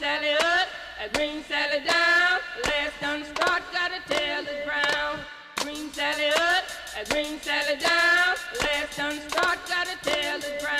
Sally up and bring Sally down. Last done start, gotta tell the ground. Bring Sally up and bring Sally down. Last done start, gotta tell the ground.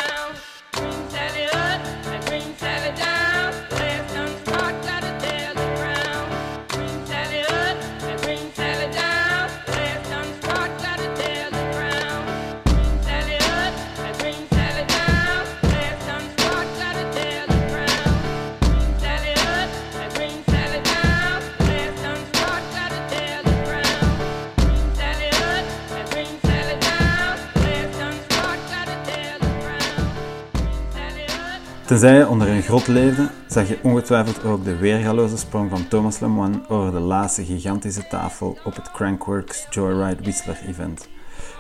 Tenzij je onder een grot leefde, zag je ongetwijfeld ook de weergaloze sprong van Thomas Lemoine over de laatste gigantische tafel op het Crankworks Joyride Whistler event.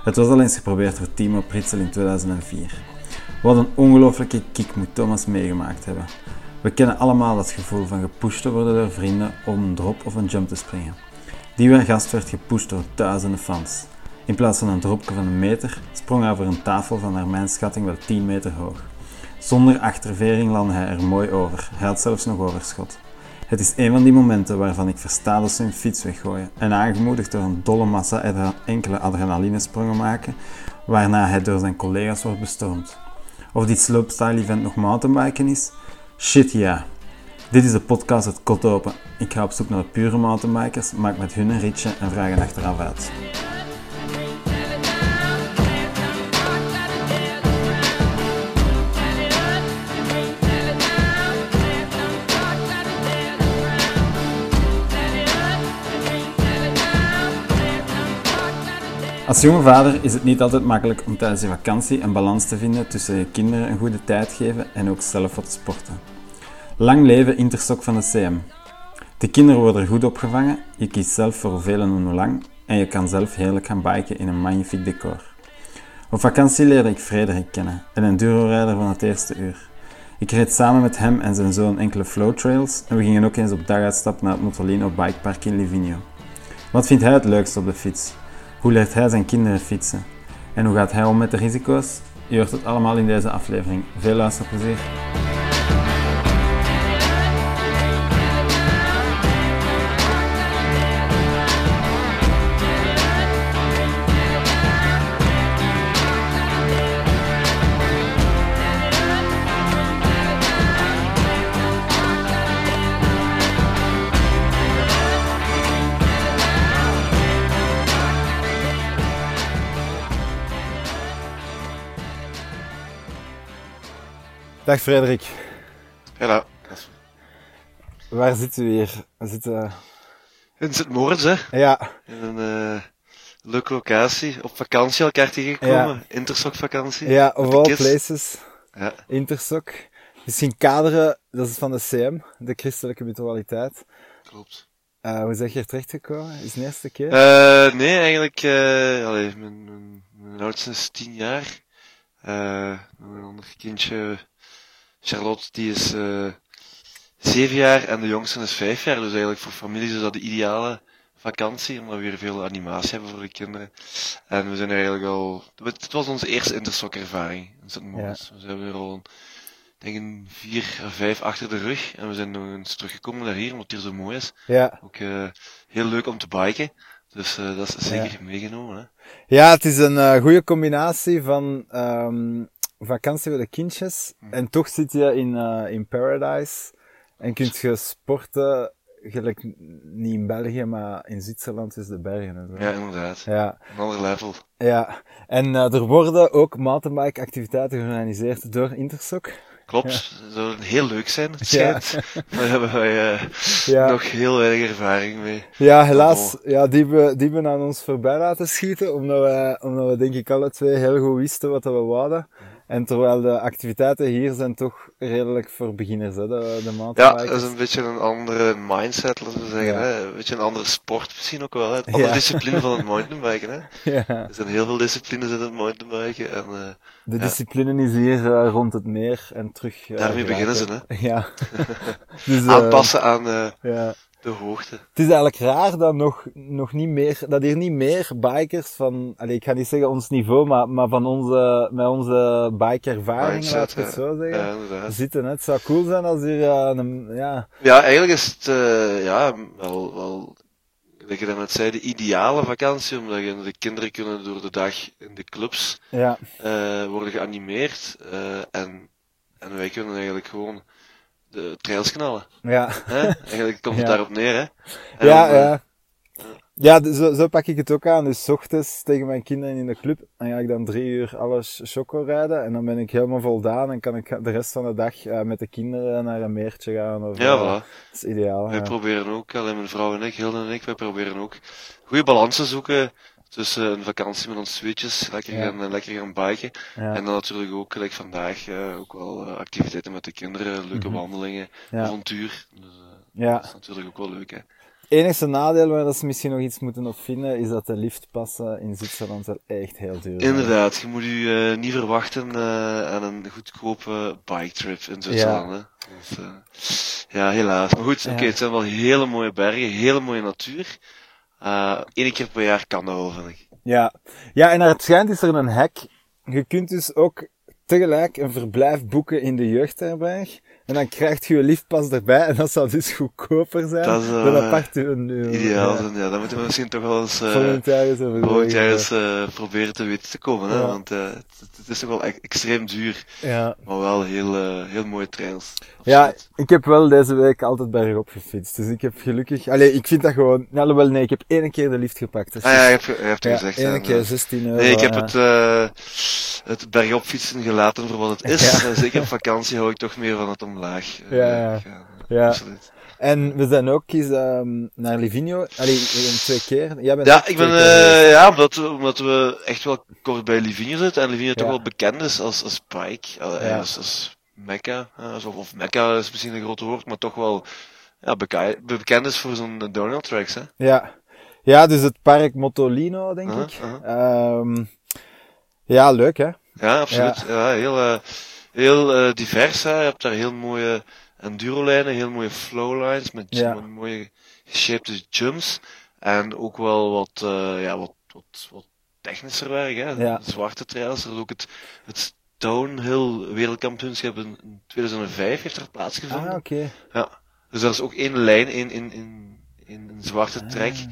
Het was al eens geprobeerd door Timo Pritzel in 2004. Wat een ongelooflijke kick moet Thomas meegemaakt hebben. We kennen allemaal dat gevoel van gepusht te worden door vrienden om een drop of een jump te springen. Die gast werd gepusht door duizenden fans. In plaats van een dropje van een meter, sprong hij over een tafel van naar mijn schatting wel 10 meter hoog. Zonder achtervering landde hij er mooi over. Hij had zelfs nog overschot. Het is een van die momenten waarvan ik versta dat ze hun fiets weggooien en aangemoedigd door een dolle massa enkele adrenalinesprongen maken, waarna hij door zijn collega's wordt bestormd. Of dit slopestyle event nog mountainbiken is? Shit ja. Dit is de podcast Het Kot Open. Ik ga op zoek naar de pure mountainbikers, maak met hun een ritje en vraag hen achteraf uit. Als jonge vader is het niet altijd makkelijk om tijdens je vakantie een balans te vinden tussen je kinderen een goede tijd geven en ook zelf wat sporten. Lang leven Intersok van de CM. De kinderen worden goed opgevangen, je kiest zelf voor hoeveel en hoe lang en je kan zelf heerlijk gaan biken in een magnifiek decor. Op vakantie leerde ik Frederik kennen, een enduro-rijder van het eerste uur. Ik reed samen met hem en zijn zoon enkele flowtrails en we gingen ook eens op daguitstap naar het Motolino Bikepark in Livigno. Wat vindt hij het leukst op de fiets? Hoe leert hij zijn kinderen fietsen? En hoe gaat hij om met de risico's? Je hoort het allemaal in deze aflevering. Veel luisterplezier. Dag Frederik, Hallo. waar zitten we hier? We zitten... In Sint-Moritz, hè. Ja, In een eh, leuke locatie. Op vakantie elkaar tegengekomen. Intersok vakantie. ja of all places. Ja, Intersok. Misschien kaderen, dat is van de CM, de christelijke mutualiteit. klopt. Eh, hoe zeg je er terechtgekomen? Is het de eerste keer? Eh, nee, eigenlijk, eh allee, mijn, mijn, mijn oudste is tien jaar. Eh, nog een ander kindje, Charlotte, die is eh zeven jaar en de jongste is vijf jaar. Dus eigenlijk voor families is dat de ideale vakantie, omdat we weer veel animatie hebben voor de kinderen. En we zijn er eigenlijk al, het was onze eerste intersok-ervaring in Sint-Moritz. We hebben er al denk een vier of vijf achter de rug. En we zijn nog eens teruggekomen naar hier, omdat het hier zo mooi is. Ja. Ook eh, heel leuk om te biken. Dus eh, dat is zeker meegenomen. Hè? Ja, het is een eh, goede combinatie van ehm, vakantie voor de kindjes. En toch zit je in, eh, in paradise. En kunt je sporten, gelijk niet in België, maar in Zwitserland is de bergen en zo. Ja, inderdaad. Ja, Een ander level. ja. En eh, er worden ook mountainbike activiteiten georganiseerd door Intersok. Klopt. Dat zou heel leuk zijn, het schijnt. Daar hebben wij Ja. nog heel weinig ervaring mee. Ja, helaas, ja, die hebben, die hebben aan ons voorbij laten schieten, omdat we, omdat we denk ik alle twee heel goed wisten wat we wouden. En terwijl de activiteiten hier zijn toch redelijk voor beginners, hè, de, de Ja, dat is een beetje een andere mindset, laten we zeggen. Ja. Hè? Een beetje een andere sport misschien ook wel. Hè? Een andere Ja. discipline van het mountainbiken. Hè? Ja, Er zijn heel veel disciplines in het mountainbiken. En eh, de discipline is hier eh, rond het meer en terug. eh, Daarmee geraken. beginnen ze, Ja. dus, aanpassen aan, Ja, de hoogte. Het is eigenlijk raar dat nog, nog niet meer, dat hier niet meer bikers van, allez, ik ga niet zeggen ons niveau, maar, maar van onze, met onze bikeervaring, Mindset, laat ik het ja. zo zeggen, Ja, zitten. Hè. Het zou cool zijn als hier, eh, een, ja, Ja, eigenlijk is het, eh, ja, wel, wel, dat je net zei, de ideale vakantie, omdat je, de kinderen kunnen door de dag in de clubs ja, eh, worden geanimeerd, en, en wij kunnen eigenlijk gewoon de trails knallen. ja. Hè? Eigenlijk komt het Ja. daarop neer, hè. En Ja, dan, eh, ja. Ja, d- zo, zo pak ik het ook aan. Dus ochtends tegen mijn kinderen in de club. Dan ga ik dan drie uur alles choco rijden. En dan ben ik helemaal voldaan. En kan ik de rest van de dag eh, met de kinderen naar een meertje gaan. Of, Ja, eh, voilà. Dat is ideaal. Wij ja. proberen ook, alleen mijn vrouw en ik, Hilde en ik, wij proberen ook goede balans te zoeken tussen een vakantie met ons tweetjes, lekker, Ja. gaan, lekker gaan biken, Ja, en dan natuurlijk ook, gelijk vandaag, eh, ook wel eh, activiteiten met de kinderen, leuke Mhm. wandelingen, ja. avontuur. Dus, eh, ja. Dat is natuurlijk ook wel leuk, hè. enigste nadeel waar dat ze misschien nog iets moeten opvinden, is dat de liftpassen in Zwitserland wel echt heel duur zijn. Inderdaad, je moet je eh, niet verwachten aan een goedkope bike trip in Zwitserland. Hè. Dus, ja, helaas. Maar goed, oké, het zijn wel hele mooie bergen, hele mooie natuur. Eh Eén keer per jaar kan dat ik. Ja. ja, en naar het schijnt is er een hack. Je kunt dus ook tegelijk een verblijf boeken in de jeugdherberg. En dan krijg je je liftpas erbij. En dat zou dus goedkoper zijn Dat is, eh, dan apart een uur. Ideaal Ja. zijn, ja. Dan moeten we misschien toch wel eens, eh, Volgend jaar eens over volgend jaar zeggen. eens eh, proberen te weten te komen, hè. Want het, het is toch wel e- extreem duur, Ja. maar wel heel, heel mooie trails. Ja, ik heb wel deze week altijd bergop gefietst. Dus ik heb gelukkig... Allee, ik vind dat gewoon... Nou, wel, nee, ik heb één keer de lift gepakt. Dus Ah ja, je hebt, je hebt ja, gezegd. één ja, keer ja. 16 euro. Nee, ik heb het, het bergop fietsen gelaten voor wat het is. Zeker op vakantie hou ik toch meer van het omlaag eh, Ja, ja. gaan. Ja. Absoluut. En we zijn ook eens ehm, naar Livigno. Allee, twee keer. Jij bent Ja, ik ben, eh, ja, omdat we, omdat we echt wel kort bij Livigno zitten. En Livigno toch wel bekend is als, als bike, eh, Ja. als, als Mecca. of, of Mecca is misschien een groot woord, maar toch wel ja, bekend is voor zo'n downhill tracks. Hè? Ja. ja, dus het park Motolino, denk Uh-huh, ik. uh-huh. Ehm, ja, leuk hè. Ja, absoluut. Ja. heel heel eh, divers. Hè. Je hebt daar heel mooie endurolijnen, heel mooie flowlines met, Ja. mooie geshapte jumps. En ook wel wat, eh, ja, wat, wat, wat technischer werk. Hè. Ja. Zwarte trails. Er is ook het, het Downhill wereldkampioenschap in in 2005 heeft er plaatsgevonden. Ah, oké. Ja. Dus er is ook één lijn in, in, in, in een zwarte trek Ah.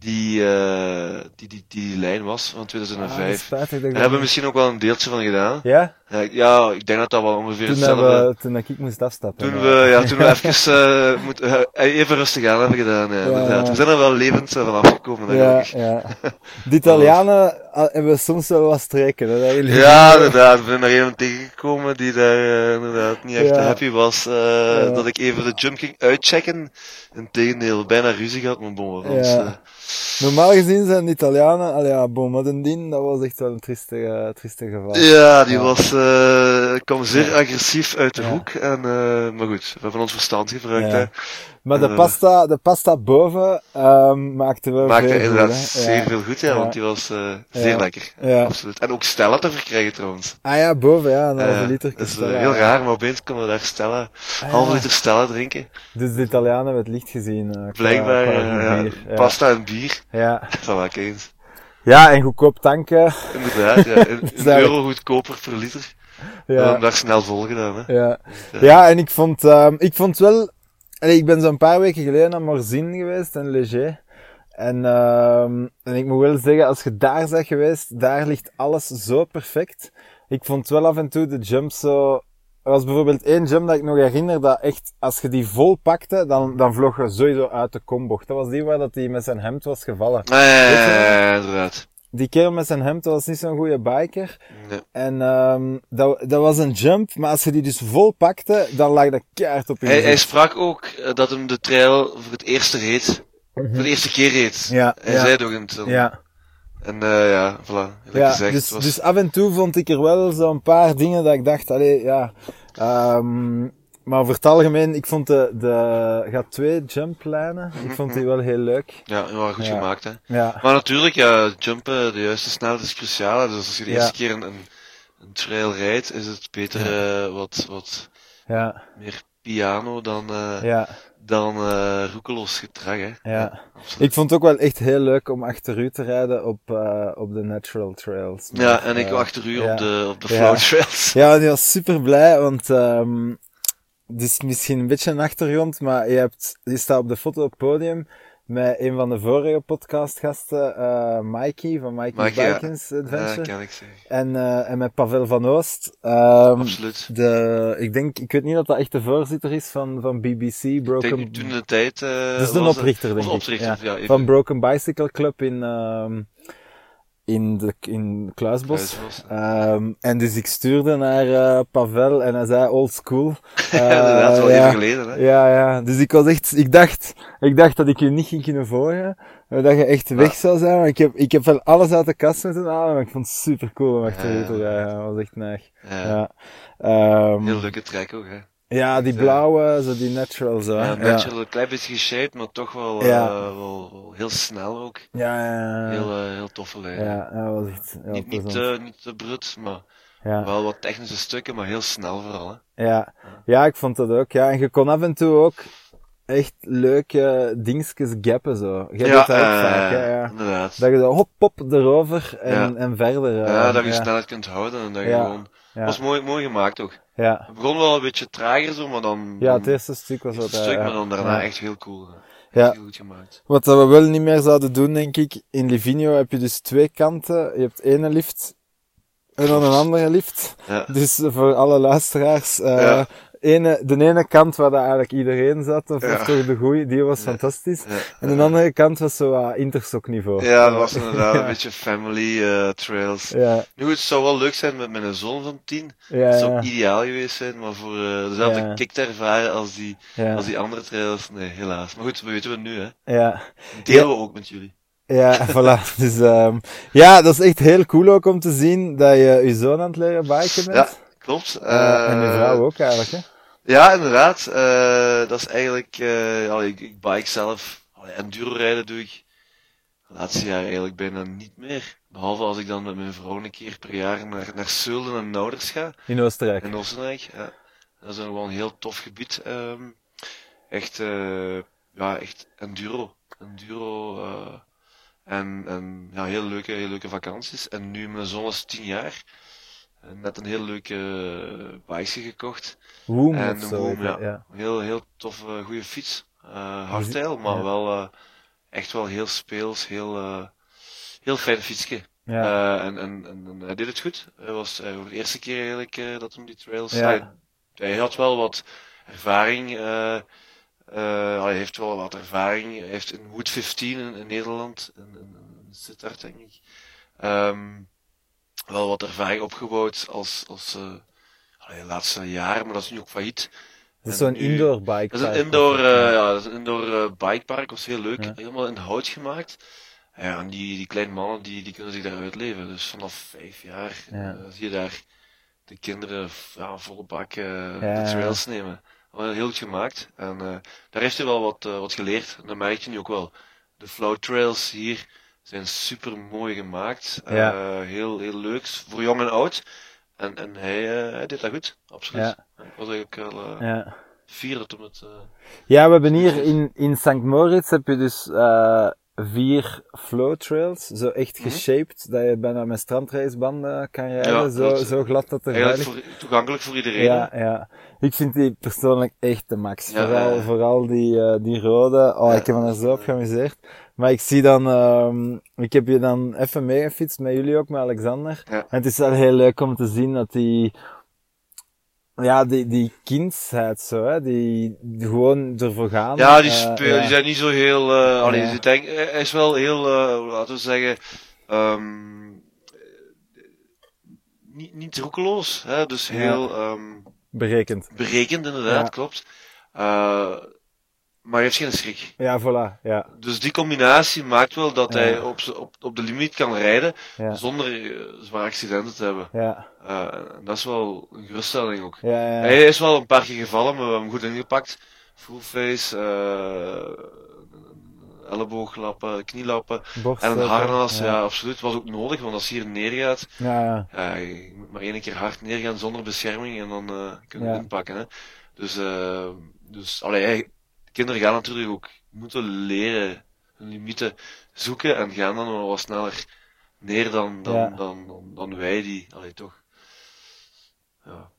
Die, eh, die, die, die lijn was van Ah, 2005. spijtig dat ik Daar hebben we misschien ook wel een deeltje van gedaan. Ja? Ja, ik- ja, ik denk dat dat wel ongeveer Toen, hetzelfde... we, toen ik moest afstappen. Toen we, ja, toen we even, eh, moet, eh, even rustig aan hebben gedaan, ja, inderdaad. We zijn er wel levend van afgekomen, Ja, ja. De Italianen ah, hebben soms wel wat streken. Hè, Ja, inderdaad. We zijn er iemand tegengekomen die daar inderdaad niet echt happy was. eh. Dat ik even de jump ging uitchecken. Integendeel, bijna ruzie gehad met bon. Ja. Normaal gezien zijn de Italianen, allee, ja, bon, maar de Dien, dat was echt wel een trieste, eh, trieste geval. Ja, die Ja. was, eh, kwam zeer agressief uit de Ja. hoek. En, eh, maar goed, we hebben ons verstand gebruikt. Ja. Hè. Maar de Eh. pasta, de pasta boven ehm, maakte wel Maakte veel goed, inderdaad zeer veel goed, ja, want die was eh, zeer lekker. Ja. Absoluut. En ook Stella te verkrijgen trouwens. Ah ja, boven, ja, een halve Eh, liter. dat is Stella, heel raar, maar opeens konden we daar Stella, Ah, halve liter Stella drinken. Dus de Italianen hebben het licht gezien. Blijkbaar, ja, pasta en bier. Ja. Van wel eens. ja, en goedkoop tanken. Inderdaad, ja. Een, eigenlijk- euro goedkoper per liter. We Ja. hebben daar snel vol gedaan, hè. Ja. Ja. ja, en ik vond, ehm, ik vond wel... Allee, ik ben zo'n paar weken geleden naar Morzine geweest, en Léger. En, ehm, en ik moet wel zeggen, als je daar bent geweest, daar ligt alles zo perfect. Ik vond wel af en toe de jump zo... Er was bijvoorbeeld één jump dat ik nog herinner, dat echt, als je die vol pakte, dan, dan vloog je sowieso uit de kombocht. Dat was die waar dat hij met zijn hemd was gevallen. Ja, inderdaad. Die kerel met zijn hemd was niet zo'n goede biker. Nee. En ehm dat, dat was een jump, maar als je die dus vol pakte, dan lag dat keihard op je Hij, hij sprak ook eh, dat hem de trail voor het eerste reed. Voor de eerste keer reed. Ja, Hij ja. zei het ook in het film. Ja, En eh ja, voilà. Ja gezegd, dus, was... dus af en toe vond ik er wel zo'n paar dingen dat ik dacht, allee, ja. ehm maar over het algemeen, ik vond de, de, gaat twee jumplijnen, ik vond die wel heel leuk. Ja, die waren goed Ja. gemaakt, hè. Ja, Maar natuurlijk, ja, jumpen, de juiste snelheid is cruciaal. Dus als je de Ja. eerste keer een, een, trail rijdt, is het beter eh, wat, wat ja, meer piano dan, Ja, dan eh, roekeloos gedrag. Hè. ja. Ik vond het ook wel echt heel leuk om achter u te rijden op, eh, op de natural trails. Ja, en ik achter u op de, op de flow trails. Ja, die was super blij, want ehm het is misschien een beetje een achtergrond, maar je, hebt, je staat op de foto op het podium met een van de vorige podcastgasten, eh Mikey van Mikey Mikey, ja. Adventure. kan ik zeggen. en, eh, en met Pavel van Oost. Ehm, Absoluut. de, ik denk, ik weet niet dat dat echt de voorzitter is van, van BBC, Ik Broken... denk toen de tijd... dat is de oprichter, denk ik. oprichter, Ja. Van Broken Bicycle Club in, ehm in, de, in Kluisbos. Kluisbos. Ehm, en dus ik stuurde naar eh, Pavel en hij zei old school. Ja, inderdaad, wel Eh, ja. even geleden. Hè. Ja, ja. Dus ik was echt, ik dacht, ik dacht dat ik je niet ging kunnen volgen. maar Dat je echt weg zou zijn. Maar ik heb, ik heb wel alles uit de kast moeten halen. Maar ik vond het super cool om achter je te Ja. Dat was echt neig. Ja. Ehm, Heel leuke track ook, hè. Ja, die Ja. blauwe, zo die natural zo. Ja, Ja, natural, een klein beetje geshaped, maar toch wel, Ja. eh, wel, wel heel snel ook. Ja, ja, ja. Heel, eh, heel toffe lijn. ja, dat was echt heel niet, niet, niet te brut, maar ja. wel wat technische stukken, maar heel snel vooral. Hè. Ja. ja, ik vond dat ook. Ja, en je kon af en toe ook echt leuke dingetjes gappen zo. Je hebt dat ook eh, vaak, hè, ja. inderdaad. Dat je zo hop, pop erover en, Ja. en verder. eh, ja, dat je ja, snelheid kunt houden en dat je Ja. gewoon... Ja, was mooi, mooi gemaakt ook. ja. Het begon wel een beetje trager zo, maar dan... ja, het eerste stuk was het wat. stuk, eh, maar dan daarna ja. echt heel cool. Ja. Heel goed gemaakt. Wat dat we wel niet meer zouden doen, denk ik. In Livigno heb je dus twee kanten. Je hebt ene lift en dan een andere lift. Ja. Dus voor alle luisteraars, eh, Ja. Ene, de ene kant waar dat eigenlijk iedereen zat, of, Ja. of toch de goeie, die was fantastisch. Ja. En de andere kant was zo uh, intersokniveau. Ja, dat was inderdaad een beetje family eh, trails. Ja, Nu goed, het zou wel leuk zijn met, met een zoon van tien. ja, Het zou ideaal geweest zijn, maar voor eh, dezelfde Ja. kick te ervaren als die, als die andere trails, nee, helaas. Maar goed, we weten we nu, hè. ja. Delen we ook met jullie. Ja, voilà. Dus, ehm ja, dat is echt heel cool ook om te zien dat je je zoon aan het leren biken bent. Ja, klopt. En je Eh, vrouw ook eigenlijk, hè? Ja, inderdaad. Eh, dat is eigenlijk, eh, ik, ik bike zelf, allee, enduro rijden doe ik de laatste jaar eigenlijk bijna niet meer. Behalve als ik dan met mijn vrouw een keer per jaar naar, naar Zeulen en Nouders ga. In Oostenrijk. In Oostenrijk, ja. Dat is een gewoon een heel tof gebied. ehm echt, eh, ja, echt enduro. Enduro, en, en ja, heel leuke, heel leuke vakanties. En nu mijn zoon is 10 jaar. Eh, Net een heel leuke uh, bike gekocht. Woem En zo. Dat, ja. ja. Heel, heel toffe, goede fiets. Eh hardtail, maar ja. wel eh, echt wel heel speels, heel, eh, heel fijn fietsje. Ja. Eh, en, en, en, en hij deed het goed. Hij was eh, voor de eerste keer eigenlijk eh, dat hij die trails. Ja. Hij, hij had wel wat ervaring. eh, eh, hij heeft wel wat ervaring. Hij heeft in Wood 15 in, in Nederland, in, in, in Sittard denk ik, ehm, wel wat ervaring opgebouwd als, als eh, allee, laatste jaren, maar dat is nu ook failliet. Dat is zo'n indoor bike. dat is een indoor, eh, ja, dat is een indoor eh, bikepark, was heel leuk. Ja. Helemaal in hout gemaakt. Ja, en die, die kleine mannen, die, die kunnen zich daar uitleven. Dus vanaf vijf jaar Ja. zie je daar de kinderen ja, volle bak de trails nemen. Wel heel goed gemaakt. En daar heeft hij wel wat, wat geleerd. En dat merk je nu ook wel. De flow trails hier zijn super mooi gemaakt. Eh, heel, heel leuk. Voor jong en oud. En, en hij, eh, hij deed dat goed. Absoluut. Ja. Ik was eigenlijk wel eh, Ja. fier dat hem het... Ja, we hebben hier in, in St. Moritz heb je dus vier flow trails. Zo echt Mhm. geshaped, dat je bijna met strandracebanden kan rijden. Ja, zo, zo glad dat er Eigenlijk voor, toegankelijk voor iedereen. Ja, ja. Ik vind die persoonlijk echt de max. Ja, vooral, ja. vooral die, die rode. Oh, ik heb me er zo op geamuseerd. Maar ik zie dan, ehm ik heb je dan even meegefietst met jullie ook, met Alexander. Ja. En het is wel heel leuk om te zien dat die, ja, die, die kindsheid zo, hè, die, die gewoon ervoor gaan. Ja, die, Eh, speel, ja. die zijn niet zo heel. eh allee, Ja. die denk, hij is wel heel, eh, laten we zeggen. ehm, niet, niet roekeloos, hè? dus heel ehm, Berekend. berekend, inderdaad, klopt. Eh, maar hij heeft geen schrik. Ja, voilà, ja. Dus die combinatie maakt wel dat Ja. hij op, op, op de limiet kan rijden Ja, zonder eh, zware accidenten te hebben. ja, Eh, en dat is wel een geruststelling ook. ja, ja. Hij is wel een paar keer gevallen, maar we hebben hem goed ingepakt. Full face, eh ellebooglappen, knielappen en een harnas. Ja. absoluut. Was ook nodig, want als je hier neergaat, Ja, ja. je moet maar één keer hard neergaan zonder bescherming en dan eh kun je hem inpakken. Hè. Dus, dus allee, hey, kinderen gaan natuurlijk ook moeten leren hun limieten zoeken en gaan dan wel wat sneller neer dan, dan, Ja. dan, dan, dan wij die, allee, toch, ja,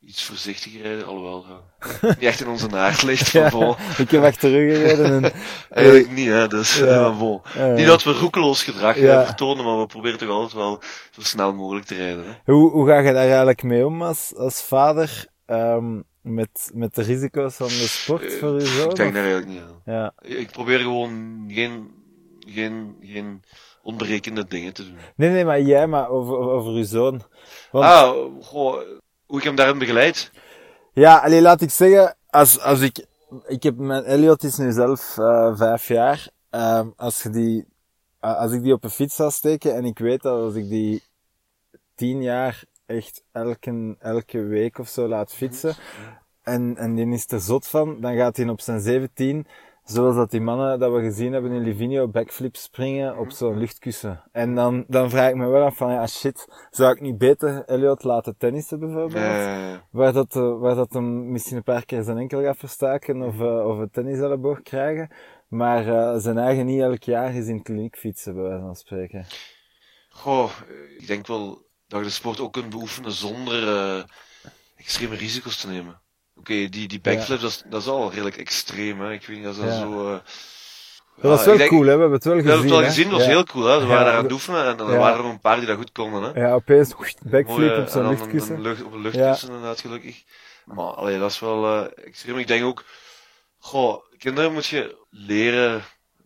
iets voorzichtiger rijden, alhoewel, ja, niet echt in onze naart ligt, bon, Ik heb achteruit gereden en... eigenlijk niet, hè, dus, Ja. eh, Niet dat we roekeloos gedrag vertonen, maar we proberen toch altijd wel zo snel mogelijk te rijden, hè. hoe, hoe ga je daar eigenlijk mee om als, als vader? ehm, met, met de risico's van de sport Eh, voor je zoon? Ik denk daar eigenlijk niet aan. Ja. Ik probeer gewoon geen, geen, geen onberekende dingen te doen. Nee, nee, maar jij, maar over, over uw zoon. Want, Ah, goh, hoe ik hem daarin begeleid? Ja, alleen laat ik zeggen, als, als ik, ik heb mijn Elliot is nu zelf eh, vijf jaar. Ehm, als je die, als ik die op een fiets zou steken en ik weet dat als ik die tien jaar echt elke, elke week of zo laat fietsen en, en die is er zot van, dan gaat hij op zijn 17, zoals dat die mannen dat we gezien hebben in Livigno, backflip springen op zo'n luchtkussen. En dan, dan vraag ik me wel af van, ja shit, zou ik niet beter Elliot laten tennissen bijvoorbeeld? Waar dat, eh, waar dat hem misschien een paar keer zijn enkel gaat verstaken of, eh, of een tenniselleboog krijgen. Maar eh, zijn eigen niet elk jaar is in kliniek fietsen, bij wijze van spreken. goh, ik denk wel dat je de sport ook kunt beoefenen zonder eh, extreme risico's te nemen. Oké, die, die backflip, dat, is, dat is al redelijk extreem, hè. Ik weet niet, dat is dat Ja. zo... eh, Dat was ja, wel denk- cool, hè? We hebben het wel We gezien. hebben het wel gezien, dat was heel cool, hè. Ze waren daar aan het oefenen en er waren er een paar die dat goed konden, hè. Ja, opeens backflip Mooie- op dan luchtkussen. Een, lucht, op een luchtkussen, inderdaad, gelukkig. Maar allee, dat is wel eh, extreem. Ik denk ook, goh, kinderen moet je leren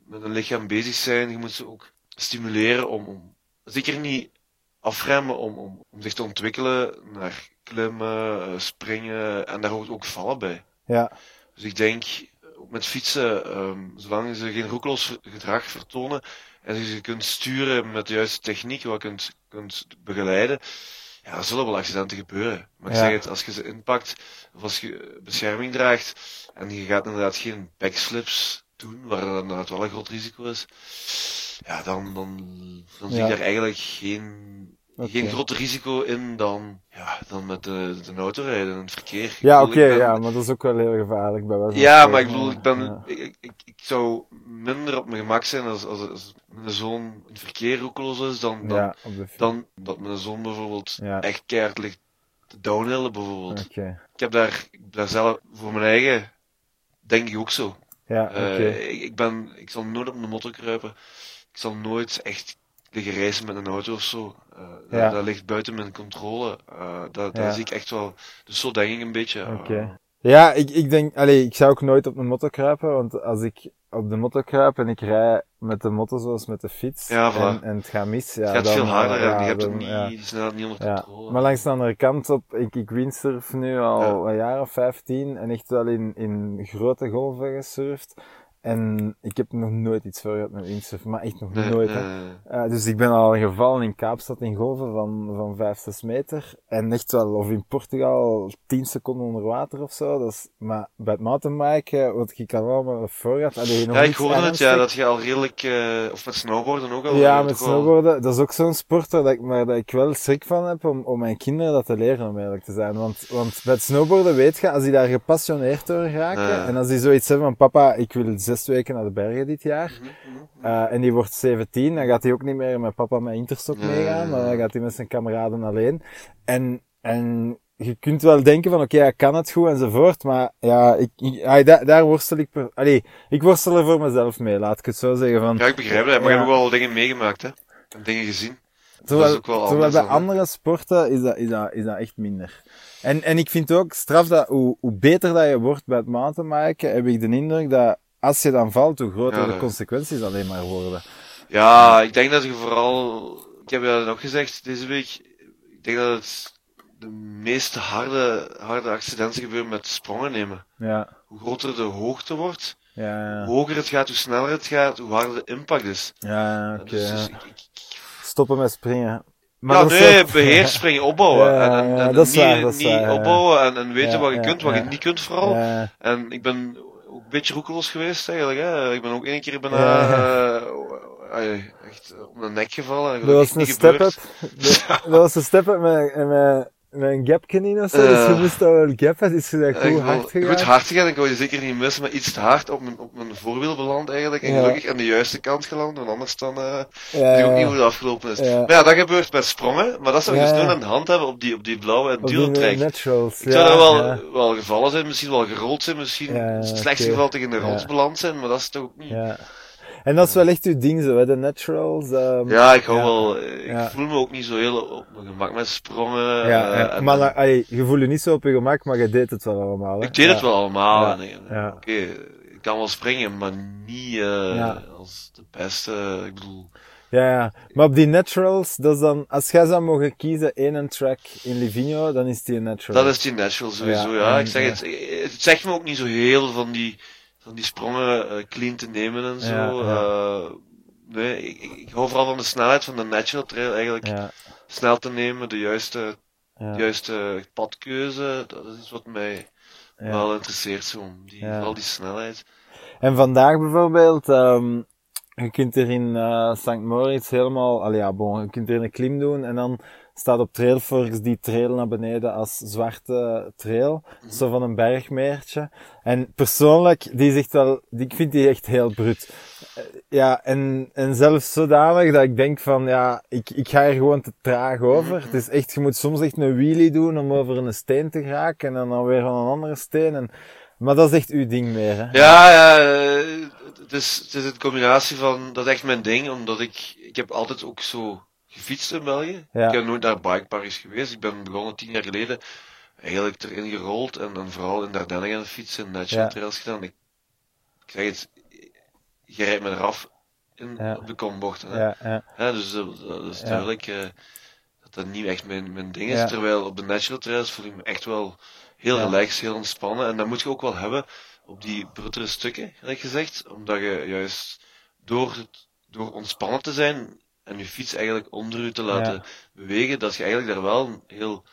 met hun lichaam bezig zijn. Je moet ze ook stimuleren om, om zeker niet afremmen om, om, om zich te ontwikkelen naar klimmen, eh, springen en daar hoort ook vallen bij. Ja, Dus ik denk, ook met fietsen, ehm, zolang ze geen roekloos gedrag vertonen en je ze kunt sturen met de juiste techniek, wat kunt, kunt begeleiden, ja, er zullen wel accidenten gebeuren. Maar ik Ja. zeg het, als je ze inpakt, of als je bescherming draagt, en je gaat inderdaad geen backflips doen, waar dat inderdaad wel een groot risico is, ja, dan, dan, dan zie Ja. ik daar eigenlijk geen, Geen groter risico in dan, ja, dan met de, de auto rijden in het verkeer. Ja oké, ben- ja, maar dat is ook wel heel gevaarlijk bij wijze van ja, maar ik bedoel, ik ben, Ja. ik, ik, ik zou minder op mijn gemak zijn als, als, als mijn zoon in het verkeer roekeloos is, dan, dan, Ja, dan dat mijn zoon bijvoorbeeld Ja. echt keihard ligt te downhillen bijvoorbeeld. Oké. Ik heb daar, ik daar zelf, voor mijn eigen, denk ik ook zo. Ja, Eh, oké. ik, ik ben, ik zal nooit op een motor kruipen. Ik zal nooit echt liggen reizen met een auto of zo. Eh, Ja. dat, dat ligt buiten mijn controle. Eh dat, Ja. dat zie ik echt wel. Dus zo denk ik een beetje. eh. Ja, ik, ik denk, allee, ik zou ook nooit op een motor kruipen, want als ik op de motor kruip en ik rij met de motor zoals met de fiets Ja, voilà. en, en het gaat mis, ja, het gaat dan, veel harder ja, je hebt het niet, snelheid niet onder controle. maar langs de andere kant op, ik, ik windsurf nu al een jaar of 15 en echt wel in, in grote golven gesurfd. En ik heb nog nooit iets voor gehad met windsurfen, maar echt nog Nee, nooit. nee, hè. nee. Eh, dus ik ben al gevallen in Kaapstad in golven van, van 5, 6 meter. En echt wel, of in Portugal 10 seconden onder water of zo. Dat is, maar bij het mountainbiken, wat ik al wel met voorgaat, allee, nog Ja, ik hoorde het, ja, dat je al redelijk, eh, of met snowboarden ook al. Ja, eh, met snowboarden, dat is ook zo'n sport waar, dat ik, waar dat ik wel schrik van heb om, om mijn kinderen dat te leren, om eerlijk te zijn. Want, want bij het snowboarden weet je, als die daar gepassioneerd door raken, en als die zoiets hebben van papa, ik wil zes weken naar de bergen dit jaar, Mhm, mhm. eh, en die wordt 17, dan gaat hij ook niet meer met papa met Interstok Nee. meegaan, maar dan gaat hij met zijn kameraden alleen. En, en je kunt wel denken van, oké, hij kan het goed enzovoort, maar ja, ik, ik, daar, daar worstel ik, per, allee, ik worstel er voor mezelf mee, laat ik het zo zeggen. Van, Ja, ik begrijp dat, maar Ja. je hebt ook wel dingen meegemaakt, hè. En dingen gezien. Terwijl, is ook wel terwijl bij andere sporten is dat, is, dat, is dat echt minder. En, en ik vind ook straf dat hoe, hoe beter dat je wordt bij het mountainbiken, heb ik de indruk dat als je dan valt, hoe groter Ja, de consequenties alleen maar worden. Ja, ik denk dat je vooral, ik heb dat ook gezegd deze week, ik denk dat het de meeste harde, harde accidenten gebeuren met sprongen nemen. Ja, Hoe groter de hoogte wordt, ja, hoe hoger het gaat, hoe sneller het gaat, hoe harder de impact is. ja, oké. Dus, dus ja. ik- ik- ik- Stoppen met springen. ja, dat is nee, ook- beheer springen, opbouwen. Ja, en, en, ja, en dat is niet, waar, dat is niet waar, ja. opbouwen en, en weten Ja, wat je ja, kunt, wat ja. je niet kunt vooral. Ja, En ik ben een beetje roekeloos geweest eigenlijk. Hè. Ik ben ook één keer bijna Ja. eh, echt om de nek gevallen. dat was een step-up. dat was een step-up met, met met een gapje in of zo. dus je Eh. moest dat wel gappen. Is je dat Ik goed hard gegaan? Goed hard gegaan, ik wou je zeker niet missen, maar iets te hard op mijn, op mijn voorwiel beland eigenlijk. En Ja. gelukkig aan de juiste kant geland, want anders dan, eh ja, weet ik ook niet hoe het afgelopen is. Ja. Maar ja, dat gebeurt met sprongen, maar dat zou je dus doen aan de hand hebben op die, op die blauwe enduro-track. naturals. Ik zou daar wel, wel gevallen zijn, misschien wel gerold zijn, misschien in het slechtste geval tegen de rots beland zijn, maar dat is toch ook niet. Ja, Ja. En dat is wel echt uw ding zo, hè, de naturals. ehm, ik hou ja. wel, eh, ik Ja. voel me ook niet zo heel op mijn gemak met sprongen. Ja, eh, ja. en- maar allee, je voelt je niet zo op je gemak, maar je deed het wel allemaal. Hè? ik deed ja. het wel allemaal. Ja. Ja. Oké, ik kan wel springen, maar niet eh, Ja. als de beste. Ik bedoel, Ja, ja. Maar op die naturals, dat is dan, als jij zou mogen kiezen één track in Livigno, dan is die een natural. dat is die natural sowieso. Ja, Ja, en- ik zeg ja. het, het zegt me ook niet zo heel van die, van die sprongen eh, clean te nemen en zo. Ja, ja. Eh, nee, ik, ik, hou vooral van de snelheid van de natural trail eigenlijk. Ja, Snel te nemen, de juiste, juiste padkeuze, dat is iets wat mij wel interesseert zo. Die. Vooral die snelheid. En vandaag bijvoorbeeld, ehm, je kunt er in eh St. Moritz helemaal, allee, ja, bon, je kunt er een klim doen en dan staat op Trailforks die trail naar beneden als zwarte trail, zo van een bergmeertje. En persoonlijk, die zegt wel, die, ik vind die echt heel brut. Eh, Ja, en, en zelfs zodanig dat ik denk van, ja, ik, ik ga er gewoon te traag over. Het is echt, je moet soms echt een wheelie doen om over een steen te geraken en dan weer van een andere steen. En, maar dat is echt uw ding meer, hè? Ja, ja, eh, het is, het is een combinatie van, dat is echt mijn ding, omdat ik, ik heb altijd ook zo gefietst in België. Ja. Ik ben nooit naar bikeparks geweest, ik ben begonnen tien jaar geleden, eigenlijk erin gerold en, en vooral in Dardenne gaan fietsen, natural Ja. trails gedaan. Ik, ik zeg het, je rijdt me eraf in, Ja. op de kombochten. Hè. Ja, dus dat, dat is duidelijk eh, dat dat niet echt mijn, mijn ding is. Terwijl op de natural trails voel ik me echt wel heel relaxed, heel ontspannen. En dat moet je ook wel hebben op die bruttere stukken, gelijk gezegd. Omdat je juist door, het, door ontspannen te zijn en je fiets eigenlijk onder je te laten Ja. bewegen, dat je eigenlijk daar wel heel,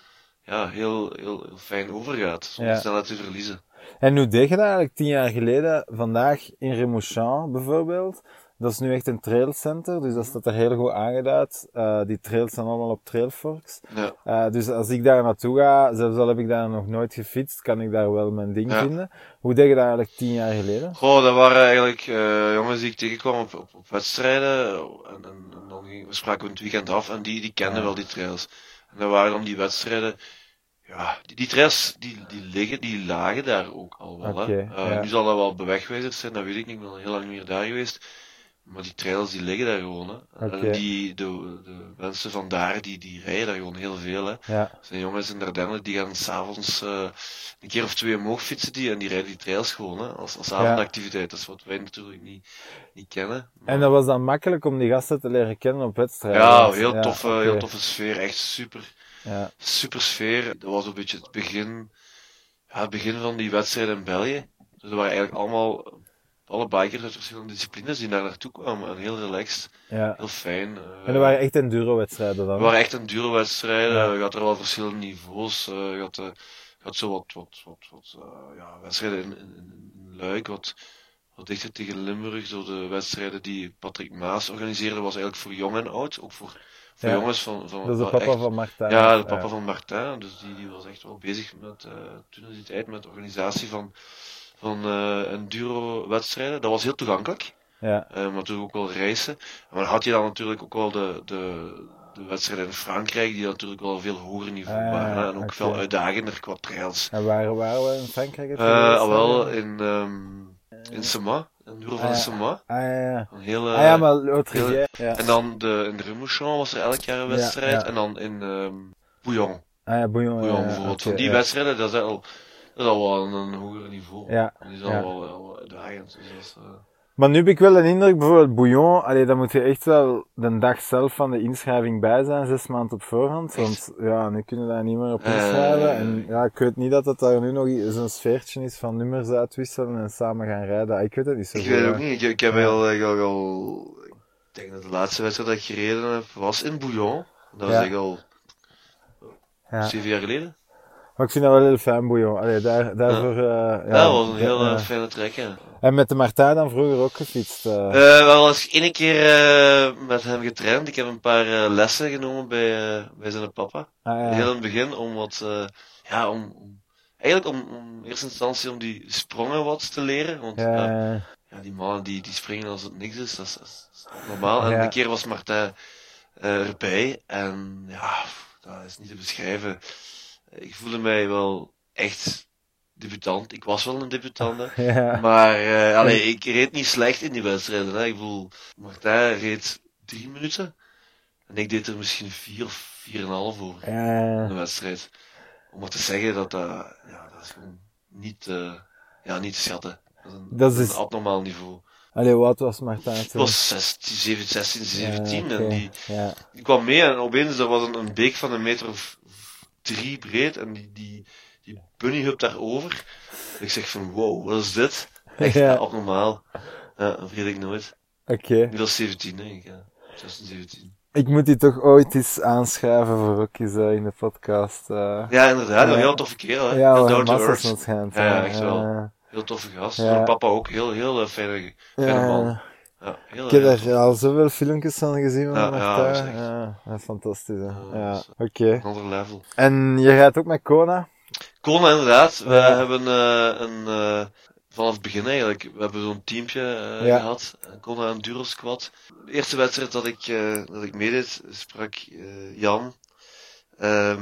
ja, heel, heel, heel fijn over gaat. Zonder Ja. snelheid te verliezen. En hoe deed je dat eigenlijk tien jaar geleden? Vandaag in Remouchamp bijvoorbeeld. Dat is nu echt een trailcenter, dus dat staat er heel goed aangeduid. Eh, die trails zijn allemaal op Trailforks. Ja. Eh, dus als ik daar naartoe ga, zelfs al heb ik daar nog nooit gefietst, kan ik daar wel mijn ding Ja. vinden. Hoe deed je dat eigenlijk tien jaar geleden? Goh, dat waren eigenlijk eh, jongens die ik tegenkwam op, op, op wedstrijden. En, en, en dan ging, we spraken het weekend af en die, die kenden Ja. wel die trails. En dat waren dan die wedstrijden. Ja, die, die trails die, die liggen, die lagen daar ook al wel. Hè. Ja. Nu zal dat wel bewegwijzerd zijn, dat weet ik niet. Ik ben al heel lang niet meer daar geweest. Maar die trails die liggen daar gewoon. Hè. En die, de, de mensen van daar, die, die rijden daar gewoon heel veel. Hè. Ja, Er zijn jongens in Dardenne die gaan s'avonds eh een keer of twee omhoog fietsen die, en die rijden die trails gewoon hè, als, als avondactiviteit. Dat is wat wij natuurlijk niet, niet kennen. Maar- en dat was dan makkelijk om die gasten te leren kennen op wedstrijden? ja, heel ja, toffe, oké. heel toffe sfeer. Echt super, Ja, super sfeer. Dat was een beetje het begin, ja, het begin van die wedstrijden in België. Dus er waren eigenlijk allemaal, alle bikers uit verschillende disciplines die daar naartoe kwamen. En heel relaxed, ja. heel fijn. eh. En dat waren echt enduro-wedstrijden dan? Het waren echt enduro-wedstrijden. Ja. Je had er wel verschillende niveaus. eh, je, had, eh, je had zo wat, wat, wat, wat eh, ja, wedstrijden in, in, in Luik, wat, wat dichter tegen Limburg. Zo de wedstrijden die Patrick Maas organiseerde, was eigenlijk voor jong en oud. Ook voor, voor Ja. jongens van... van Dat is de papa echt- van Martijn. Ja, de papa van Martin. Dus die, die was echt wel bezig met, eh, toen in die tijd, met de organisatie van, van eh enduro-wedstrijden. Dat was heel toegankelijk. Ja, Eh, maar natuurlijk ook wel reizen. Maar dan had je dan natuurlijk ook wel de, de, de wedstrijden in Frankrijk, die natuurlijk wel veel hoger niveau Ah, waren. en ook veel uitdagender qua trails. en waar waren we in Frankrijk? het Eh al wel in, ehm in Semat, een Euro van Ah, ja. Semat. Ah ja, ja. Een hele, Ah ja, maar L'Autrichier. Ja. En dan de, in de Remouchon was er elk jaar een wedstrijd. ja. En dan in ehm Bouillon, Ah ja, Bouillon. Bouillon bijvoorbeeld. Van die wedstrijden, dat is al, dat is al wel een, een hoger niveau. Ja, Die is al ja. wel, wel uitdagend. Dus dat is, eh, Maar nu heb ik wel een indruk, bijvoorbeeld Bouillon, allee, dan moet je echt wel de dag zelf van de inschrijving bij zijn, zes maanden op voorhand. Want ja, nu kunnen we daar niet meer op Eh, inschrijven. En ja, ik weet niet dat het daar nu nog zo'n sfeertje is van nummers uitwisselen en samen gaan rijden. Ik weet het niet zo Ik weet het ook niet. Ik, ik heb al, eigenlijk al, ik denk dat de laatste wedstrijd dat ik gereden heb, was in Bouillon. Dat was Ja. eigenlijk al Ja. zeven jaar geleden. Maar ik vind dat wel heel fijn, Bouillon. Allee, daar, daarvoor... eh, ja, Ja, dat was een heel ja. eh, fijne trek, ja. En met de Martijn dan vroeger ook gefietst. eh. Eh, wel eens één keer eh, met hem getraind. Ik heb een paar eh, lessen genomen bij, eh, bij zijn papa. ah, ja. Heel in het begin, om wat, eh, ja, om, om eigenlijk om, om in eerste instantie om die sprongen wat te leren. Want ja. Die mannen die, die springen als het niks is, dat is, dat normaal. En een keer was Martijn eh, erbij en ja, dat is niet te beschrijven. Ik voelde mij wel echt debutant. Ik was wel een debutant, hè. ja. Maar eh, allee, ik reed niet slecht in die wedstrijden. Hè. Ik bedoel, Martijn reed drie minuten. En ik deed er misschien vier of vier en een half over in Ja, de wedstrijd. Om maar te zeggen dat dat, ja, dat is gewoon niet, eh, ja, niet te schatten. Dat is een, Dat is een abnormaal niveau. Allee, wat was Martijn toen? was 16, 17, 16, 17 Ja, en die, kwam mee en opeens was een, een beek van een meter of drie breed en die, die, die bunny hub daarover. Ik zeg van wow, wat is dit? Echt Ja. abnormaal. Ja, dat vergeet ik nooit. oké. Was 17 denk ik, ja. 16, 17. Ik moet die toch ooit eens aanschuiven voor ook eens eh, in de podcast. eh. Ja, inderdaad, Ja. een heel toffe kerel, hè. ja, down to massa's earth. nog schijnt. Ja, echt wel. Heel toffe gast. Ja. Papa ook, heel, heel eh, fijne, fijne man. Ja. Ja, heel, Ik heb er al zoveel filmpjes van gezien van Ja, ja, dat Ja, dat is fantastisch. Hè. Ja, oké. een ander level. En je rijdt ook met Kona? Kona, inderdaad. We hebben eh, een, eh, vanaf het begin eigenlijk, we hebben zo'n teampje Ja. gehad. Kona Enduro Squad. De eerste wedstrijd dat ik, dat ik meedeed, sprak Jan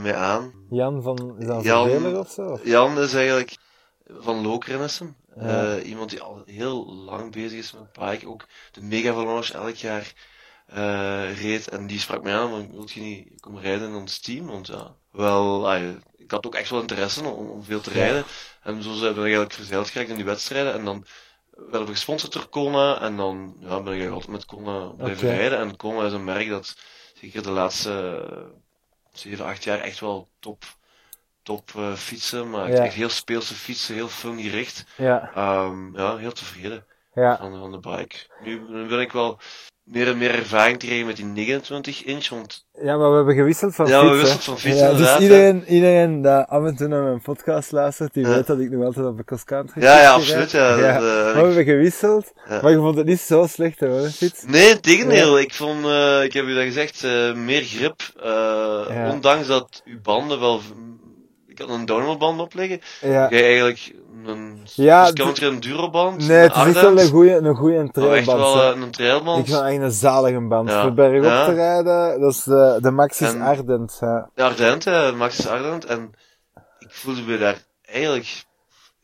mij aan. Jan van, is dat een Jan- of zo? Jan is eigenlijk van Lokrennissen. Ja. Eh, iemand die al heel lang bezig is met bike. Ook de Mega Valanche elk jaar eh, reed. En die sprak mij aan, van, wil je niet komen rijden in ons team? Want ja, wel, ik had ook echt wel interesse om, om veel te Ja. rijden. En zo zijn we eigenlijk verzeild geraakt in die wedstrijden. En dan werden we gesponsord door Kona. En dan ja, ben ik eigenlijk altijd met Kona blijven rijden. En Kona is een merk dat zeker de laatste eh, 7, 8 jaar echt wel top, top eh, fietsen. Maar Ja. echt heel speelse fietsen, heel filmgericht. Ja, Ehm ja, heel tevreden ja. van, van de bike. Nu, nu ben ik wel meer en meer ervaring te krijgen met die 29 inch, want Ja, maar we hebben gewisseld van Ja, we wisselden van fiets, Ja, dus hè. iedereen, iedereen dat af en toe naar mijn podcast luistert, die weet dat ik nog altijd op de cross country ja, ja, absoluut. Ja, dat, eh, Maar we hebben gewisseld, maar je vond het niet zo slecht, hoor, fiets? Nee, tegendeel. Ik vond, eh, ik heb u dat gezegd, meer grip. Ondanks dat uw banden wel. Had een downhill band opleggen. Ja. Jij eigenlijk een Ja, cross country enduro band. Nee, het is echt wel een goeie, een goeie maar echt trailband. wel eh, een trailband. Ik vind eigenlijk een zalige band. Ja. Voor bergop Ja. te rijden, dat is de, de Maxis En- Ardent. Ja. De Ardent, hè, Max Ardent. En ik voelde me daar eigenlijk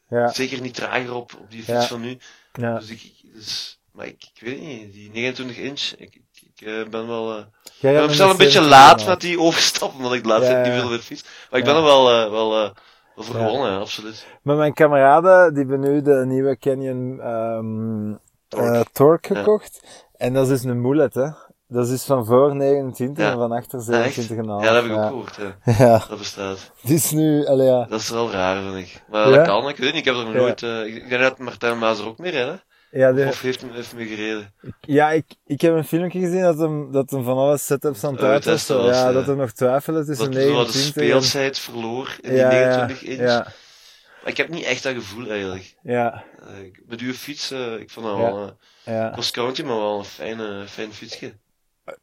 Ja, zeker niet trager op, op die fiets van nu. Dus ik, dus, maar ik, ik weet niet, die 29 inch, ik, ik, eh, ben wel, eh, ik ben zelf een beetje 70 laat met die overstap, omdat ik de laatste Ja, tijd niet veel weer fiets. Maar ik ben er wel, eh, wel, eh, Ja. gewonnen, absoluut. Met mijn kameraden, die hebben nu de nieuwe Canyon ehm Torque. Torque Ja. gekocht. En dat is een mullet, hè. Dat is dus van voor 29 Ja. en van achter Ja, echt? 27,5. Ja, dat heb ik ook gehoord, ja. Ja, Dat bestaat. is nu, allee, ja. Dat is wel raar, vind ik. Maar dat kan, ik weet niet, ik heb er nog nooit, eh, ik denk dat Martijn Maas er ook mee rijdt, hè? Ja, die- Of heeft hem, hem mee gereden. ja ik, ik heb een filmpje gezien dat hem, dat hem van alle setups aan het Oh, uit was. Ja, dat er nog twijfelen tussen Dat hij wat de 29 en... speelsheid verloor in Ja, die ja, 29 inch. ja, Maar ik heb niet echt dat gevoel, eigenlijk. ja, Eh, ik- met uw fiets, eh, ik vond dat wel, eh, ja. maar wel een fijne, fijn fietsje.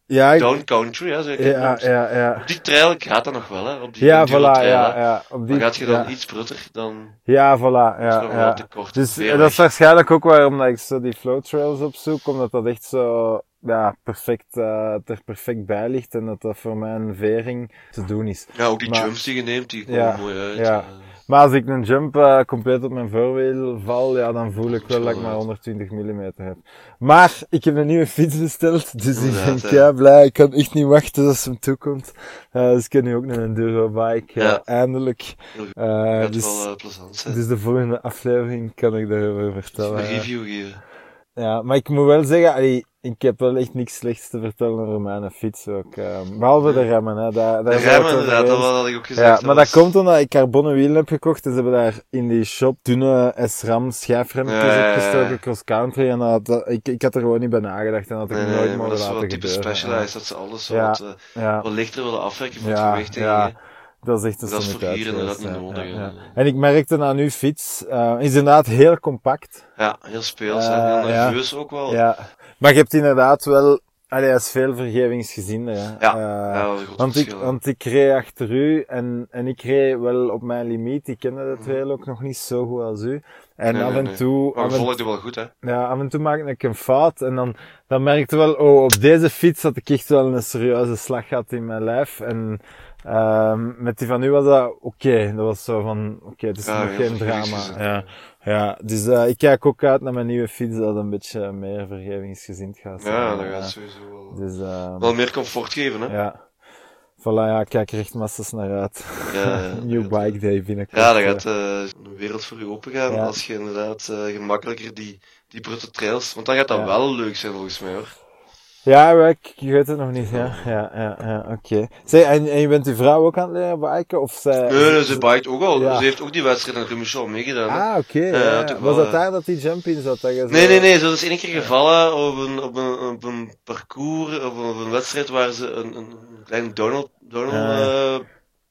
Ja, ik- Down country, hè, ik. ja, ja, ja. Op die trail gaat dat nog wel, hè? Op die Ja, voilà, trail, ja, ja. Op die, Maar gaat je dan ja. iets prutter, dan Ja, voilà, is ja, nog ja. wel te kort. Dus eh, dat is waarschijnlijk ook waarom dat ik zo die flow trails opzoek, omdat dat echt zo, ja, perfect, eh er perfect bij ligt en dat dat voor mijn vering te doen is. Ja, ook die maar- jumps die je neemt, die komen Ja, mooi uit. ja. Eh. Maar als ik een jump eh, compleet op mijn voorwiel val, ja, dan voel ik wel dat ik maar Ja. 120 mm heb. Maar ik heb een nieuwe fiets besteld, dus ik ben kei blij. Ik kan echt niet wachten tot ze hem toekomt. Eh, dus ik heb nu ook een enduro bike, Ja. ja. eindelijk. Eh, Gaat dus, wel eh, plezant zijn. dus de volgende aflevering kan ik daarover Dus vertellen. een ja. review geven. Ja, maar ik moet wel zeggen, allee, ik heb wel echt niks slechts te vertellen over mijn fiets ook. eh, behalve de remmen, hè. Daar, daar De remmen, inderdaad, dat had ik ook gezegd. Ja, maar dat was- komt omdat ik carbonnen wielen heb gekocht en ze hebben daar in die shop dunne SRAM schijfremmetjes Ja, ja, ja, opgestoken, cross-country, en dat, dat- ik, ik had er gewoon niet bij nagedacht en dat had ik Nee, nooit nee, maar mogen dat is wel laten type gebeuren. specialized, dat ze alles wat, eh, wat lichter willen afwerken voor Ja, het gewicht. ja. Dat is echt een Dat is voor hier inderdaad niet ja, nodig, ja, ja. En ik merkte aan uw fiets, eh is inderdaad heel compact. Ja, heel speels, Eh, hè. heel ja. nerveus ook wel. Ja. Maar je hebt inderdaad wel, allee, hij is veel vergevingsgezinder, hè. Ja, Eh, ja, dat een groot want ik, hè. want ik reed achter u en, en ik reed wel op mijn limiet. Ik kende de trail ook nog niet zo goed als u. En Mhm. Nee, af en nee. toe, Maar af we en, volgden wel goed, hè. ja, af en toe maakte ik een fout en dan, dan merkte wel, oh, op deze fiets had ik echt wel een serieuze slag gehad in mijn lijf. En ehm met die van u was dat oké. Dat was zo van, oké, het is Ja, nog geen drama. Ja, ja. dus eh, ik kijk ook uit naar mijn nieuwe fiets dat een beetje meer vergevingsgezind gaat zijn. Ja, dat gaat sowieso wel, Dus, eh, wel meer comfort geven, hè. ja. Voilà, ja, ik kijk er echt massas naar uit. Ja, New bike day binnenkort. Ja, dat eh. gaat eh, een wereld voor je opengaan Ja. als je inderdaad eh, gemakkelijker die, die brute trails, want dan gaat dat wel leuk zijn volgens mij hoor. Ja, ik, ik weet het nog niet, ja. Ja, ja, ja, oké. Zeg, en, en je bent uw vrouw ook aan het leren biken? Of zij... Nee, nee, ze biked ook al. Ja. Ze heeft ook die wedstrijd in Rumichon meegedaan. Ah, oké. Ja, ja. toch Was dat eh. daar dat die jump in zat? Dat je Nee, nee, nee, ze is één keer gevallen op een, op een, op een parcours, of een, op een wedstrijd waar ze een, een klein Donald, Donald, eh,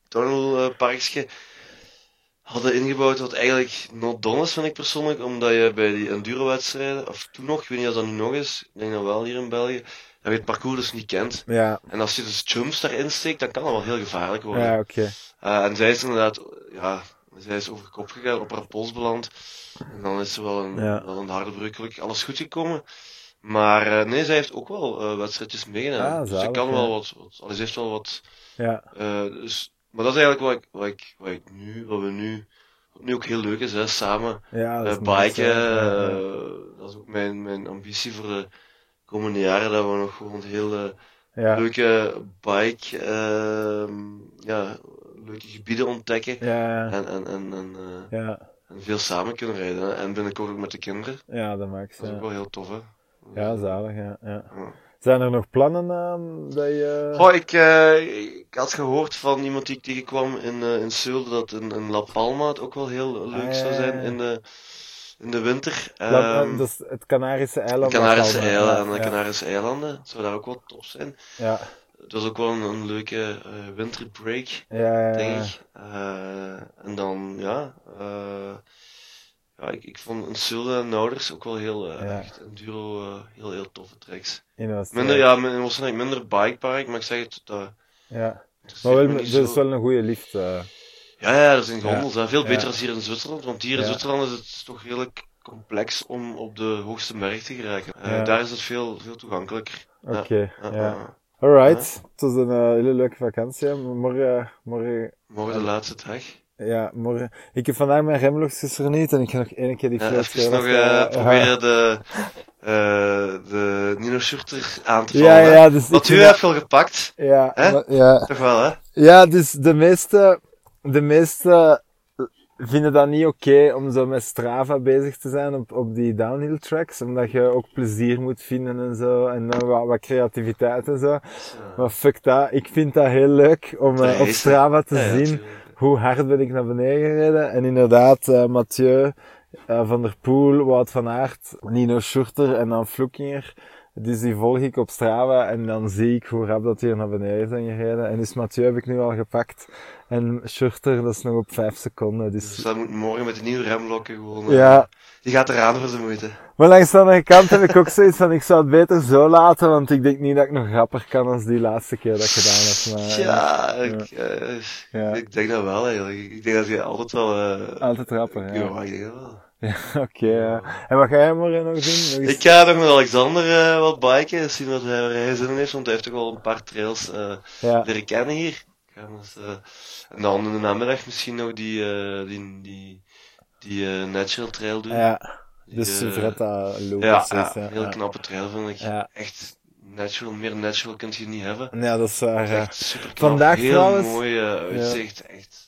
Donald eh, parkje hadden ingebouwd, wat eigenlijk not done is, vind ik persoonlijk, omdat je bij die enduro-wedstrijden, of toen nog, ik weet niet of dat nu nog is, ik denk dat wel hier in België, dat je het parcours dus niet kent. Ja, En als je dus jumps daarin steekt, dan kan dat wel heel gevaarlijk worden. ja, oké. Eh, en zij is inderdaad, ja, zij is over kop gegaan, op haar pols beland. En dan is er wel een, Ja. wel een harde breuk, gelukkig alles goed gekomen. Maar eh, nee, zij heeft ook wel eh, wedstrijdjes meegedaan. Ah, dus ze kan ja. wel wat, ze heeft wel wat. Ja, dus, maar dat is eigenlijk wat ik, wat ik, wat ik nu, wat we nu, wat nu ook heel leuk is, hè, samen ja, dat eh biken. Ja, ja. eh, dat is ook mijn, mijn ambitie voor de komende jaren, dat we nog gewoon heel eh, Ja, leuke bike, ehm, ja, leuke gebieden ontdekken. ja. En, en, en, en, eh, Ja, en veel samen kunnen rijden. hè. En binnenkort ook met de kinderen. ja, dat maakt Dat is ook wel heel tof, hè. Ja, zalig, ja, ja. Ja. Zijn er nog plannen aan dat je... Goh, ik, ik had gehoord van iemand die ik tegenkwam in, eh in Seul dat een, een La Palma het ook wel heel leuk Ah, zou zijn in de, in de winter. La- Ehm, dat is het Canarische eiland. Canarische eilanden en de Canarische eilanden. Zou daar ook wel tof zijn. Ja, Het was ook wel een, een leuke eh, winterbreak. ja, ja, ja, denk ik. En dan, ja, ja ik, ik vond een Zulde en Nouders ook wel heel, eh, Ja. echt enduro, eh, heel, heel toffe tracks. In Oostenrijk. Minder, ja, min- waarschijnlijk minder bikepark, maar ik zeg het, dat Ja. Maar wel, dat is wel een goede lift. eh. Ja, ja, er zijn Ja. gondels, hè. veel Ja. beter dan hier in Zwitserland, want hier in Ja. Zwitserland is het toch redelijk complex om op de hoogste berg te geraken. Eh, Ja. Daar is het veel, veel toegankelijker. Ja. Oké, Ja, ja. ja. Alright, het was een hele leuke vakantie. Morgen, morgen, Morgen de laatste dag. Ja, morgen. Ik heb vandaag mijn remlogsjes verniet en ik ga nog één keer die Ja, float even nog eh, proberen de, eh, de Nino Schurter aan te Ja, vallen. hè. ja, dus ik Want u hebt wel gepakt, Ja, Hè? maar- ja. toch wel, hè? Ja, dus de meeste, de meeste vinden dat niet oké om zo met Strava bezig te zijn op, op die downhill tracks, omdat je ook plezier moet vinden en zo, en dan wat, wat creativiteit en zo. Maar fuck dat, ik vind dat heel leuk om eh, op. Strava te Ja, ja, zien. Hoe hard ben ik naar beneden gereden. En inderdaad, eh, Mathieu eh, van der Poel, Wout van Aert, Nino Schurter en dan Vloekinger. Dus die volg ik op Strava en dan zie ik hoe rap dat hier naar beneden zijn gereden. En dus Mathieu heb ik nu al gepakt. En Schurter, dat is nog op 5 seconden. Dus Dus dat moet morgen met de nieuwe remlokken gewoon... eh, ja, Die gaat eraan voor de moeite. maar langs de andere kant heb ik ook zoiets van, ik zou het beter zo laten, want ik denk niet dat ik nog rapper kan als die laatste keer dat ik gedaan heb. Maar, eh, Ja, ik, eh, Ja. ik denk dat wel eigenlijk. Ik denk dat je altijd wel... eh Altijd rapper, ja. ja, ik denk dat wel. Ja, oké. En wat ga jij morgen nog doen? Nog eens- Ik ga nog met Alexander eh, wat biken, zien wat hij, waar hij zin in heeft, want hij heeft toch wel een paar trails eh Ja, leren kennen hier. Ik ga eh, en dan in de namiddag misschien nog die, die, die, die natural trail doen. ja. Die, eh, Suvretta Loop ja, is ja, heel knappe trail vind ik. Ja. Echt natural, meer natural kun je niet hebben. Ja, dat is waar. Echt super knap. Vandaag heel trouwens- mooi uitzicht, echt.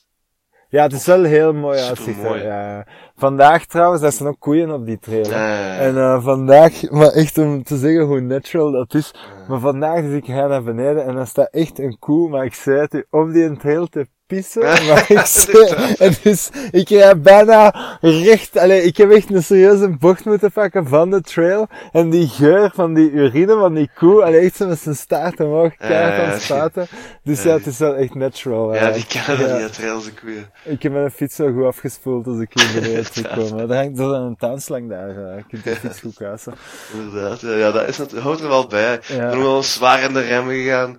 Ja, het is wel heel mooi uitzicht. Ja. Vandaag trouwens, er zijn ook koeien op die trail. En eh, vandaag, maar echt om te zeggen hoe natural dat is. Maar vandaag dus ik ga naar beneden en er staat echt een koe, maar ik zei het u, op die trail te pissen, maar ik en dus ik rijd bijna recht, allee, ik heb echt een serieuze bocht moeten pakken van de trail, en die geur van die urine van die koe, allee, echt zo met zijn staart omhoog, keihard aan het spuiten. Dus ja, het is wel echt natural. Ja, die kennen Ja. die trails, de koeien. Ik heb mijn fiets zo goed afgespoeld als ik hier beneden terugkom. Er hangt er een tuinslang daar, je kunt de fiets goed kuisen. Inderdaad, ja, dat is het, hoort er wel bij. Ja. Ik ben wel zwaar in de remmen gegaan,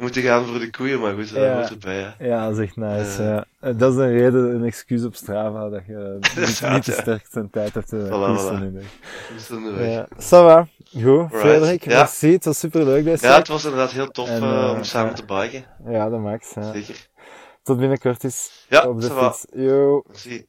moeten gaan voor de koeien, maar goed, dat Ja. hoort erbij, hè. Ja, dat is echt nice. Ja. ja. Eh, Dat is een reden, een excuus op Strava, dat je niet, niet de ja. sterkste tijd hebt te Voilà, voilà. de weg. Ja, ça va. Goed, Frederik, ja. merci. Het was super leuk deze Ja, het was inderdaad heel tof En, eh, eh, om samen te biken. Ja, max. Ja. Zeker. Tot binnenkort eens Ja, op de fiets. Yo. Merci.